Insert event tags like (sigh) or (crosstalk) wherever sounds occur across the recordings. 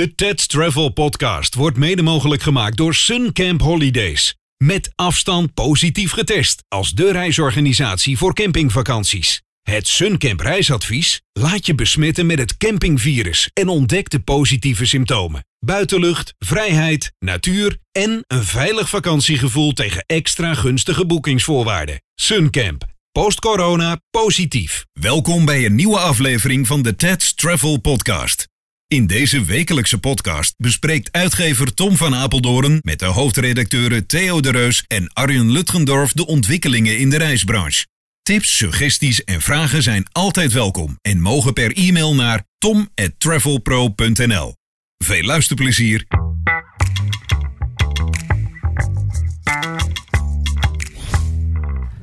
De TED Travel Podcast wordt mede mogelijk gemaakt door Suncamp Holidays. Met afstand positief getest als de reisorganisatie voor campingvakanties. Het Suncamp reisadvies laat je besmetten met het campingvirus en ontdek de positieve symptomen. Buitenlucht, vrijheid, natuur en een veilig vakantiegevoel tegen extra gunstige boekingsvoorwaarden. Suncamp. Post-corona positief. Welkom bij een nieuwe aflevering van de TED Travel Podcast. In deze wekelijkse podcast bespreekt uitgever Tom van Apeldoorn met de hoofdredacteuren Theo de Reus en Arjen Lutgendorf de ontwikkelingen in de reisbranche. Tips, suggesties en vragen zijn altijd welkom en mogen per e-mail naar tom@travelpro.nl. Veel luisterplezier.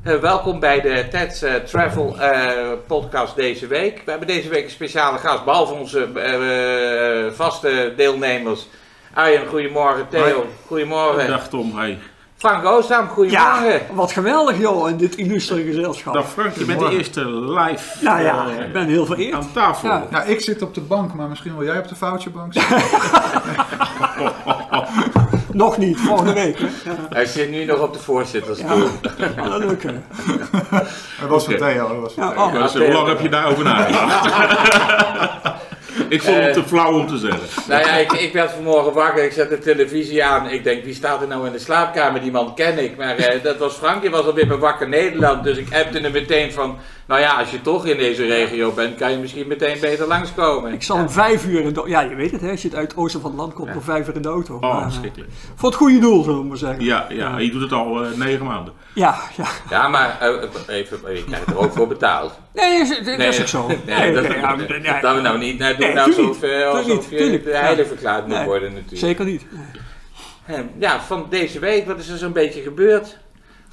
Uh, welkom bij de TED uh, Travel uh, podcast deze week. We hebben deze week een speciale gast, behalve onze vaste deelnemers. Arjen, goedemorgen. Theo, Hoi. goedemorgen. Dag Tom, hi. Frank Oostam, goedemorgen. Ja, wat geweldig joh, in dit illustre gezelschap. Dag Frank, je bent de eerste live Nou ja, eh, ik ben heel vereerd. aan tafel. Ja. Nou, ik zit op de bank, maar misschien wil jij op de foutjebank zitten. (laughs) (laughs) (laughs) Nog niet, volgende week. Hè? Hij zit nu nog op de voorzittersstoel. ja. Dat lukt. hè. (laughs) Dat was van Oké. Theo. Dat was van Ja, oh, hoe lang heb je daarover nagedacht? (laughs) ik vond het te flauw om te zeggen. Nou ja, ik, ik werd vanmorgen wakker, ik zet de televisie aan. Ik denk, wie staat er nou in de slaapkamer? Die man ken ik. Maar eh, dat was Frank, die was alweer bij Wakker Nederland. Dus ik appte hem meteen van, nou ja, als je toch in deze regio bent, kan je misschien meteen beter langskomen. Ik zal om vijf uur in de Ja, je weet het hè, als je het uit het oosten van het land komt, Ja. om vijf uur in de auto. Maar, Oh, eh, verschrikkelijk. voor het goede doel, zullen we maar zeggen. Ja, ja, je doet het al eh, negen maanden. Ja, ja. Ja, maar eh, even, je krijgt er ook voor betaald. Nee, dat is, dat is ook zo. Nee, dat, ja, nee, nee. dat we nou niet nou, doen Nee, nou tuurlijk alsof, niet. eh, je heilig verklaard moet Nee, worden natuurlijk. Zeker niet. Eh, Ja, van deze week, wat is er zo'n beetje gebeurd?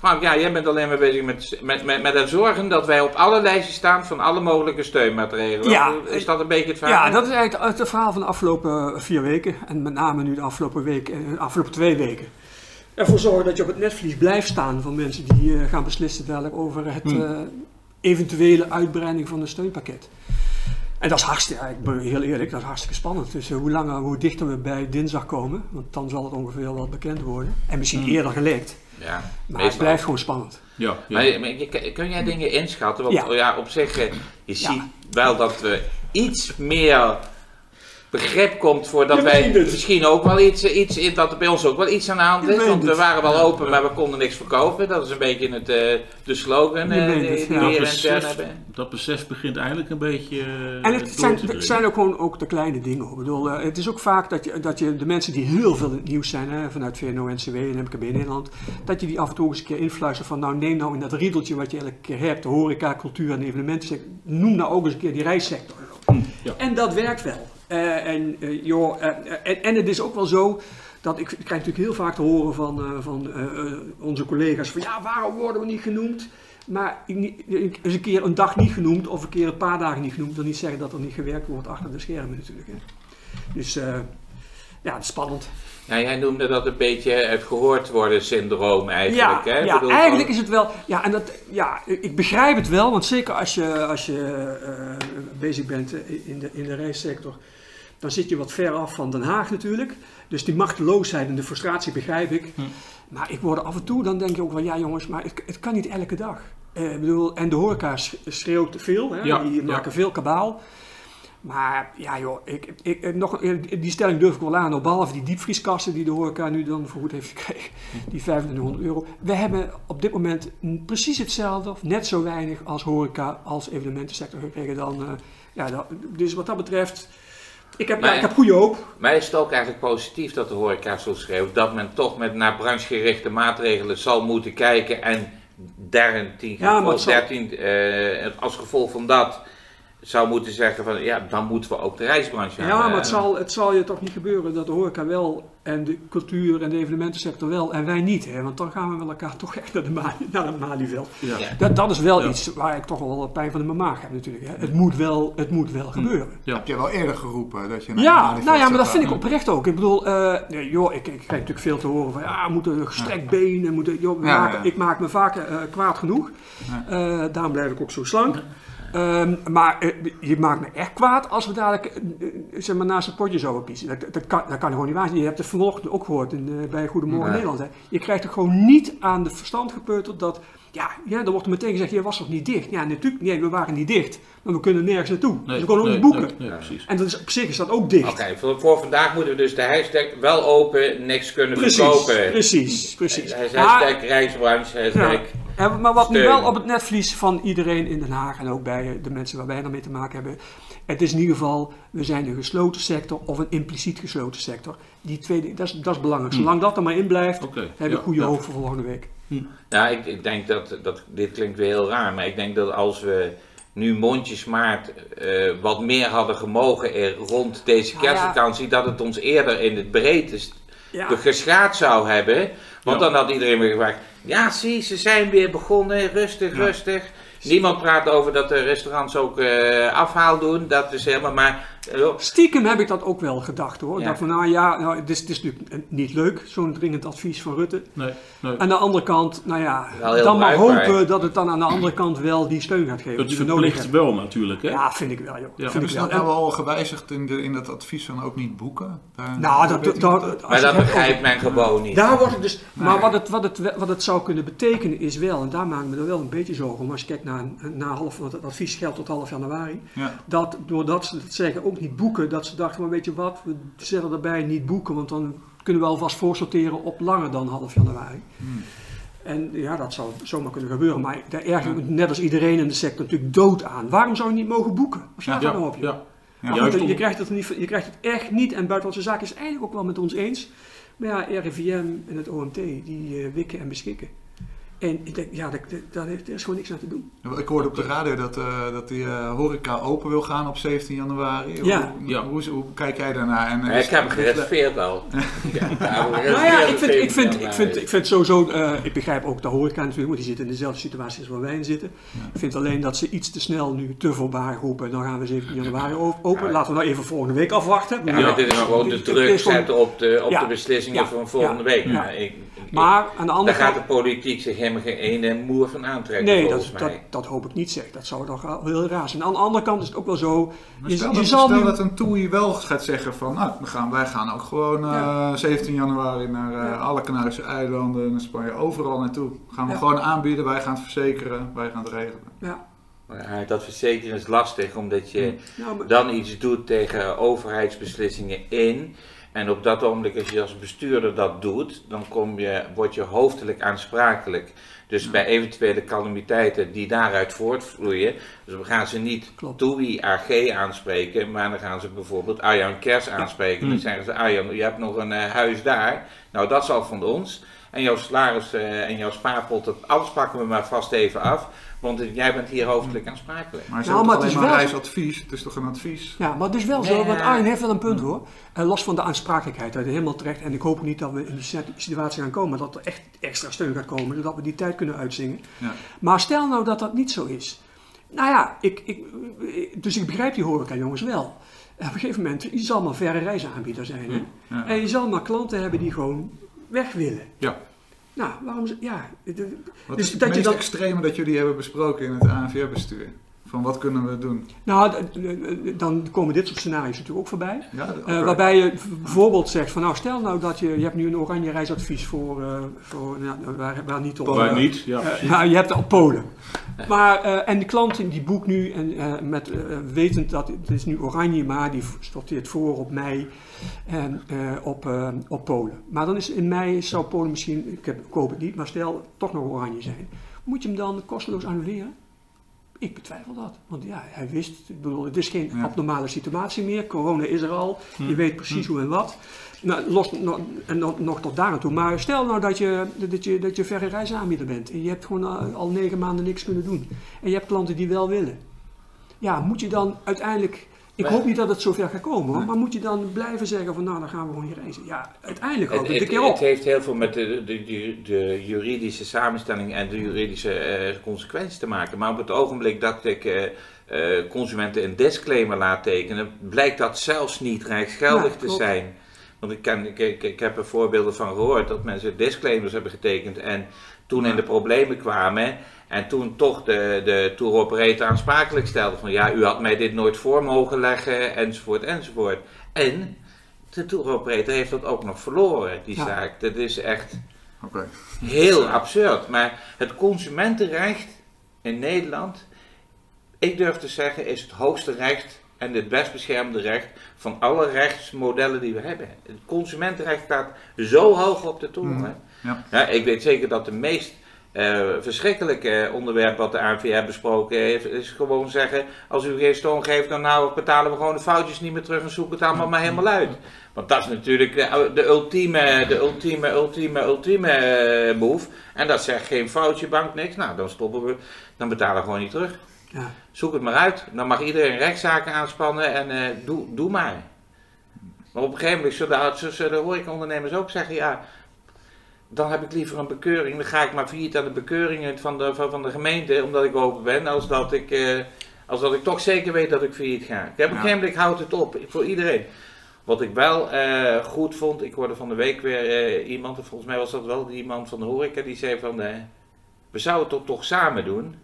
Frank, ja, jij bent alleen maar bezig met, met, met, met het zorgen dat wij op alle lijstjes staan van alle mogelijke steunmaatregelen. Ja, is dat een beetje het verhaal? Ja, dat is eigenlijk het, het verhaal van de afgelopen vier weken. En met name nu de afgelopen, week, eh, de afgelopen twee weken. Ervoor zorgen dat je op het netvlies blijft staan van mensen die eh, gaan beslissen dadelijk over het Hmm. eh, eventuele uitbreiding van een steunpakket. En dat is hartstikke, ik ben heel eerlijk, dat is hartstikke spannend. Dus eh, hoe langer, hoe dichter we bij dinsdag komen, want dan zal het ongeveer wel bekend worden. En misschien Hmm. eerder gelekt. Ja, Maar het blijft gewoon spannend. Ja, ja. Maar, maar kun jij dingen inschatten? Want Ja. ja. op zich, eh, je Ja. ziet wel dat we iets meer begrip komt voordat Je wij misschien ook wel iets, iets, dat er bij ons ook wel iets aan de hand is. Want we waren wel open, maar we konden niks verkopen. Dat is een beetje het, eh, de slogan die, het, ja. hier dat, besef, hebben. dat besef begint eigenlijk een beetje eh, En het door zijn, te het dringen. zijn ook gewoon ook de kleine dingen. Ik bedoel, het is ook vaak dat je, dat je de mensen die heel veel in het nieuws zijn, hè, vanuit VNO-NCW en MKB Nederland, dat je die af en toe eens een keer influistert van, nou neem nou in dat riedeltje wat je elke keer hebt, de horeca, cultuur en evenementen, noem nou ook eens een keer die reissector. ja. En dat werkt wel. Eh, en, eh, joh, eh, en, en het is ook wel zo dat ik, ik krijg natuurlijk heel vaak te horen van, van onze collega's van ja, waarom worden we niet genoemd? Maar eens een keer een dag niet genoemd of een keer een paar dagen niet genoemd, wil niet zeggen dat er niet gewerkt wordt achter de schermen natuurlijk. Hè. Dus ja, het is spannend. Nou, jij noemde dat een beetje het gehoord worden syndroom Ja, eigenlijk. hè? Ik ja eigenlijk van- is het wel. Ja, en dat, ja, ik begrijp het wel, want zeker als je, als je bezig bent in de, in de reissector, dan zit je wat ver af van Den Haag natuurlijk. Dus die machteloosheid en de frustratie begrijp ik. Hm. Maar ik word af en toe, dan denk je ook wel, ja jongens, maar het, het kan niet elke dag. Eh, ik bedoel, en de horeca sch- schreeuwt veel, hè? Ja, die ja. maken veel kabaal. Maar ja joh, ik, ik, ik- nog, die stelling durf ik wel aan, behalve die diepvrieskasten die de horeca nu dan vergoed heeft gekregen, die 2500 euro. We hebben op dit moment precies hetzelfde, of net zo weinig als horeca, als evenementensector gekregen dan. eh, ja, dat- dus wat dat betreft, ik heb, ik heb goede hoop. Maar is het ook eigenlijk positief dat de horeca zo schreeuwt dat men toch met naar branchegerichte maatregelen zal moeten kijken en 13, Ja, gevolg, zal- 13 eh, als gevolg van dat zou moeten zeggen van ja, dan moeten we ook de reisbranche aan. Ja, maar het zal, het zal je toch niet gebeuren dat de horeca wel en de cultuur en de evenementensector wel en wij niet. Hè? Want dan gaan we met elkaar toch echt naar, de Mali, naar het Malieveld. Ja. Ja. Dat, dat is wel Ja. iets waar ik toch wel pijn van in mijn maag heb natuurlijk. Hè? Het, moet wel, het moet wel gebeuren. Heb je wel eerder geroepen dat je naar Ja, Malieveld nou ja, maar dat vind ik oprecht ook. Ik bedoel, eh, nee, joh, ik, ik krijg natuurlijk veel te horen van ja, we moeten een gestrekt been. en Moeten, joh, Ja, maken- ja. Ik maak me vaak eh, kwaad genoeg. Ja. Eh, daarom blijf ik ook zo slank. Ehm, maar eh, je maakt me echt kwaad als we dadelijk eh, eh, zeg maar, naast het potje zouden kiezen. Dat, dat, kan, dat kan gewoon niet waar zijn. Je hebt het vanochtend ook gehoord in, eh, bij Goedemorgen Nee. Nederland. Hè. Je krijgt er gewoon niet aan de verstand gepeuterd dat... Ja, ja, dan wordt er meteen gezegd, je was toch niet dicht? Ja, natuurlijk, nee, we waren niet dicht. Maar we kunnen nergens naartoe. dus we konden ook nee, niet boeken. Nee, nee, precies. En dat is, op zich is dat ook dicht. Oké, voor, voor vandaag moeten we dus de hashtag wel open, niks kunnen Precies, verkopen. precies, precies. Hashtag Maar- reisbranche, hashtag... Ja. En, maar wat nu wel op het netvlies van iedereen in Den Haag en ook bij de mensen waar wij daarmee te maken hebben. Het is in ieder geval, we zijn een gesloten sector of een impliciet gesloten sector. Die tweede, dat is, dat is belangrijk. Zolang dat er maar in blijft, Oké, heb ik ja, goede ja. hoop voor volgende week. Ja, ik, ik denk dat, dat, dit klinkt weer heel raar, maar ik denk dat als we nu mondjesmaat eh wat meer hadden gemogen er rond deze ja. kerstvakantie, dat het ons eerder in het breedte Ja, geschaad zou hebben. Want Ja. dan had iedereen weer gevraagd, ja zie, ze zijn weer begonnen, rustig, rustig. Niemand praat over dat de restaurants ook eh, afhaal doen, dat is helemaal, maar... stiekem heb ik dat ook wel gedacht hoor. Ja. Dat van nou ja, nou, het, is, het is natuurlijk niet leuk, zo'n dringend advies van Rutte. Nee, nee. Aan de andere kant, nou ja, dan maar bruikbaar. hopen dat het dan aan de andere kant wel die steun gaat geven Het die we verplicht hebben. wel natuurlijk, hè? Ja, vind ik wel joh. Ja. Vind Hebben ik ze wel. dat nou al gewijzigd in, de, in dat advies van ook niet boeken? Daar- Nou, dat, dat, maar dat begrijpt men gewoon niet. Daar wordt het dus, maar wat het, wat, het, wat het zou kunnen betekenen is wel, en daar maak ik me er wel een beetje zorgen om, als je kijkt naar, naar half, want het advies geldt tot half januari, Ja. dat doordat ze het zeggen ook niet boeken, dat ze dachten, maar weet je wat, we zetten erbij niet boeken, want dan kunnen we alvast voorsorteren op langer dan half januari. Hmm. En ja, dat zou zomaar kunnen gebeuren, maar daar erger ik me net als iedereen in de sector natuurlijk dood aan. Waarom zou je niet mogen boeken? Wat slaat ja, daar nou op? ja. Ja. Goed, je, krijgt het niet, je krijgt het echt niet. En Buitenlandse Zaken is eigenlijk ook wel met ons eens. Maar ja, RIVM en het OMT, die eh, wikken en beschikken. En ik denk, ja, daar, daar, heeft- daar is gewoon niks aan te doen. Ik hoorde op de radio dat, eh dat die eh, horeca open wil gaan op 17 januari. Ja. Hoe, Ja. Hoe, hoe kijk jij daarnaar? En, Ja, (laughs) ik heb hem gereserveerd al. Ja, Nou ja, ik vind, ik vind, ik vind, ik vind sowieso, eh, ik begrijp ook de horeca natuurlijk, want die zitten in dezelfde situatie als waar wij in zitten. Ik vind alleen dat ze iets te snel nu te voorbaar roepen, dan gaan we 17 januari open. Ja. Laten we nou even volgende week afwachten. Ja, maar dit is gewoon de druk zetten op de, op Ja. de beslissingen Ja. van volgende Ja. week. Ja. Maar ik, ik- Maar aan de daar andere gaat kant... de politiek zich helemaal geen ene moer van aantrekken Nee, volgens dat, mij. dat, dat hoop ik niet zeg. Dat zou toch wel heel raar zijn. Aan de andere kant is het ook wel zo. Maar Je, stel je dat, zal stel nu. dat een TUI wel gaat zeggen van, nou, we gaan, wij gaan ook gewoon eh, Ja. 17 januari naar eh, Ja. alle Canarische eilanden, naar Spanje, overal naartoe. Gaan we Ja. gewoon aanbieden, wij gaan het verzekeren, wij gaan het regelen. Ja, Maar dat verzekeren is lastig, omdat je nou, maar- dan iets doet tegen overheidsbeslissingen in. En op dat ogenblik, als je als bestuurder dat doet, dan kom je, word je hoofdelijk aansprakelijk. Dus bij eventuele calamiteiten die daaruit voortvloeien, dus dan gaan ze niet Klopt. TUI AG aanspreken, maar dan gaan ze bijvoorbeeld Arjan Kers aanspreken. Dan zeggen ze, Arjan, je hebt nog een eh, huis daar, nou dat zal van ons. En jouw salaris eh, en jouw spaarpot, dat, alles pakken we maar vast even af, want jij bent hier hoofdelijk aansprakelijk. Maar ze Nou, maar het is maar wel- reisadvies, het is toch een advies? Ja, maar het is wel Nee, zo, want. Arjen heeft wel een punt hoor. Eh, los van de aansprakelijkheid, dat is helemaal terecht. En ik hoop niet dat we in die situ- situatie gaan komen, dat er echt extra steun gaat komen, zodat we die tijd kunnen uitzingen. Ja. Maar stel nou dat dat niet zo is. Nou ja, ik, ik, dus ik begrijp die horeca jongens wel. Op een gegeven moment, je zal maar verre reisaanbieder zijn. Hè? Ja. En je zal maar klanten hebben die gewoon weg willen. Ja. Nou, waarom... ze- Ja, Dus is het dat je meest dan- extreme dat jullie hebben besproken in het ANVR-bestuur? Van wat kunnen we doen? nou, dan komen dit soort scenario's natuurlijk ook voorbij. Ja, Eh, waarbij je bijvoorbeeld zegt van nou stel nou dat je, je hebt nu een oranje reisadvies voor, eh, voor nou, waar, waar niet op. Waar eh, niet, ja. ja, je hebt op Polen. Maar, eh, en de klant die boekt nu, en, eh, met, wetend dat het is nu oranje, maar die sorteert voor op mei en eh, op, eh, op Polen. Maar dan is in mei zou Polen misschien, ik, heb, ik hoop het niet, maar stel toch nog oranje zijn. Moet je hem dan kosteloos annuleren? Ik betwijfel dat. Want ja, hij wist, ik bedoel, het is geen Ja. abnormale situatie meer. Corona is er al. Je weet precies hoe en wat. Nou, los, nog, en nog, nog tot daar aan toe. Maar stel nou dat je, dat je, dat je verre reisaanbieder bent. En je hebt gewoon al, al negen maanden niks kunnen doen. En je hebt klanten die wel willen. Ja, moet je dan uiteindelijk... Ik hoop niet dat het zover gaat komen hoor. Maar moet je dan blijven zeggen van nou, dan gaan we gewoon niet reizen. Ja, uiteindelijk Het, houdt het het, op. het heeft heel veel met de, de, de, de juridische samenstelling en de juridische eh, consequenties te maken. Maar op het ogenblik dat ik eh, eh, consumenten een disclaimer laat tekenen, blijkt dat zelfs niet rechtsgeldig Ja, te zijn. Want ik, ken, ik, ik, ik heb er voorbeelden van gehoord dat mensen disclaimers hebben getekend en toen in de problemen kwamen en toen toch de, de tour operator aansprakelijk stelde van ja, u had mij dit nooit voor mogen leggen enzovoort enzovoort. En de tour operator heeft dat ook nog verloren, die Ja. zaak. Dat is echt heel absurd. Maar het consumentenrecht in Nederland, ik durf te zeggen, is het hoogste recht en het best beschermde recht van alle rechtsmodellen die we hebben. Het consumentenrecht staat zo hoog op de toren. Mhm. Ja. ik weet zeker dat de meest eh, verschrikkelijke onderwerp wat de ANVR besproken heeft, is gewoon zeggen, als u geen steun geeft, dan nou betalen we gewoon de foutjes niet meer terug en zoeken het allemaal maar helemaal uit. Want dat is natuurlijk de, de ultieme, de ultieme, ultieme, ultieme eh, move. En dat zegt geen foutje, bank, niks. Nou, dan stoppen we, dan betalen we gewoon niet terug. Ja. Zoek het maar uit. Dan mag iedereen rechtszaken aanspannen en eh, doe, doe maar. Maar op een gegeven moment zullen de horecaondernemers ook zeggen, ja, dan heb ik liever een bekeuring. Dan ga ik maar failliet aan de bekeuringen van de, van, van de gemeente, omdat ik open ben, als dat ik, eh, als dat ik toch zeker weet dat ik failliet ga. Ik heb een Ja. gegeven moment, ik houd het op, voor iedereen. Wat ik wel eh, goed vond, ik hoorde van de week weer eh, iemand, en volgens mij was dat wel die iemand van de horeca, die zei van, eh, we zouden het toch, toch samen doen.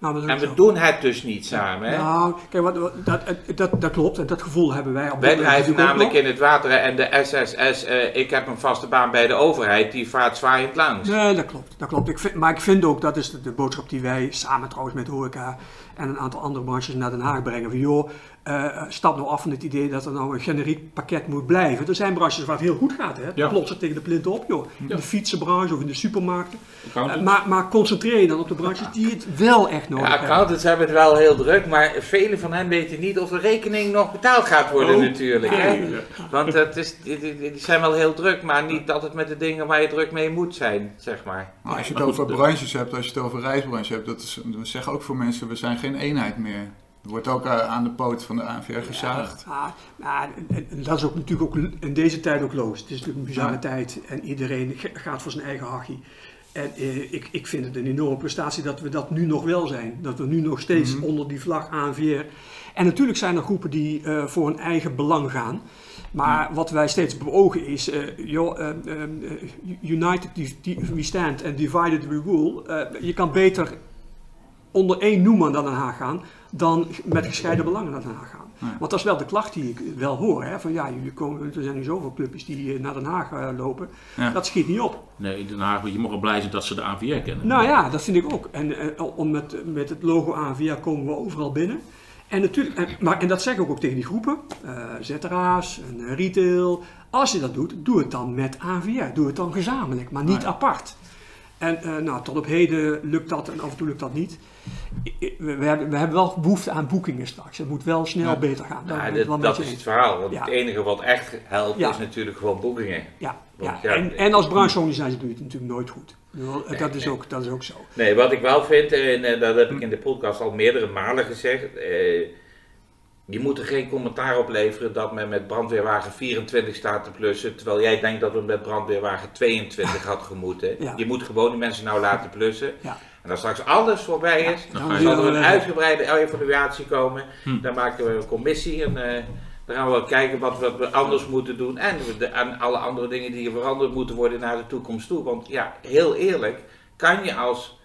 Nou, En we zo. doen het dus niet samen. Hè? Nou, kijk, wat, wat- dat, dat, dat klopt en dat gevoel hebben wij op Wij drijven namelijk in het water en de SSS, eh, ik heb een vaste baan bij de overheid, die vaart zwaaiend langs. Nee, dat klopt. Dat klopt. Ik vind, maar ik vind ook, dat is de, de boodschap die wij samen trouwens met horeca en een aantal andere branches naar Den Haag brengen. Van joh, eh, stap nou af van het idee dat er nou een generiek pakket moet blijven. Er zijn branches waar het heel goed gaat. Hè? Ja. plotsen tegen de plint op, joh. In Ja. de fietsenbranche of in de supermarkten. Eh, maar, maar concentreer je dan op de branches die het wel echt nodig Ja, hebben. accountants hebben het wel heel druk, maar velen van hen weten niet of de rekening nog betaald gaat worden Oh. natuurlijk. Hè? Ja. Want het is, die, die- die zijn wel heel druk, maar niet altijd met de dingen waar je druk mee moet zijn, zeg maar. Maar als je het over branches hebt, als je het over reisbranche hebt, dat is, we zeggen ook voor mensen, we zijn geen eenheid meer. Wordt ook eh, aan de poot van de ANVR gezaagd. Ja, en dat is ook natuurlijk ook in deze tijd ook loos. Het is natuurlijk een bizarre Ja. tijd en iedereen gaat voor zijn eigen hachie. En eh, ik, ik vind het een enorme prestatie dat we dat nu nog wel zijn. Dat we nu nog steeds Mhm. onder die vlag ANVR. En natuurlijk zijn er groepen die eh, voor hun eigen belang gaan. Maar wat wij steeds beogen is, joh, eh, united we stand and divided we rule. Je kan beter onder één noemer naar Den Haag gaan dan met gescheiden belangen naar Den Haag gaan. Ja. Want dat is wel de klacht die ik wel hoor. Hè? Van ja, jullie komen, er zijn nu zoveel clubjes die eh, naar Den Haag eh, lopen. Ja. Dat schiet niet op. Nee, in Den Haag, je mag wel blij zijn dat ze de AVR kennen. Nou ja, dat vind ik ook. En eh, om met, met het logo ANVR komen we overal binnen. En, natuurlijk, en, maar, en dat zeg ik ook tegen die groepen, ZRA's en eh, retail. Als je dat doet, doe het dan met ANVR. Doe het dan gezamenlijk, maar niet apart. En eh, nou, tot op heden lukt dat en af en toe lukt dat niet. We, we hebben, we hebben wel behoefte aan boekingen straks. Het moet wel snel Ja. beter gaan. Ja, dat, is het verhaal. Want Ja. het enige wat echt helpt is natuurlijk gewoon boekingen. Ja, Want En, en als brancheorganisatie doe je het natuurlijk nooit goed. Dat, is ook, dat is ook zo. Nee, wat ik wel vind, en eh, dat heb ik in de podcast al meerdere malen gezegd. eh, je moet er geen commentaar op leveren dat men met brandweerwagen 24 staat te plussen. Terwijl jij denkt dat we met brandweerwagen 22 had gemoeten. Ja. Je moet gewoon die mensen nou laten plussen. Ja. En als straks alles voorbij is, dan dan zal er een uitgebreide evaluatie komen. Hm. Dan maken we een commissie en eh, dan gaan we wel kijken wat, wat we anders moeten doen. En de, aan alle andere dingen die veranderd moeten worden naar de toekomst toe. Want ja, heel eerlijk, kan je als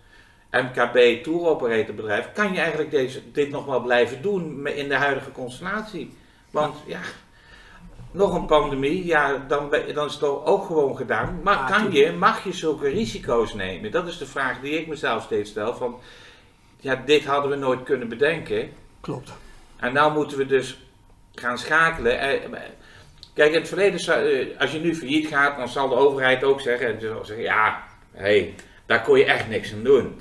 MKB tour operator bedrijf, kan je eigenlijk deze, dit nog wel blijven doen in de huidige constellatie? Want ja, nog een pandemie, ja, dan, dan is het ook gewoon gedaan. Maar kan je, mag je zulke risico's nemen? Dat is de vraag die ik mezelf steeds stel. Van, ja, dit hadden we nooit kunnen bedenken. Klopt. En nou moeten we dus gaan schakelen. Eh, Kijk, in het verleden, eh, als je nu failliet gaat, dan zal de overheid ook zeggen, zeggen ja, hey, daar kon je echt niks aan doen.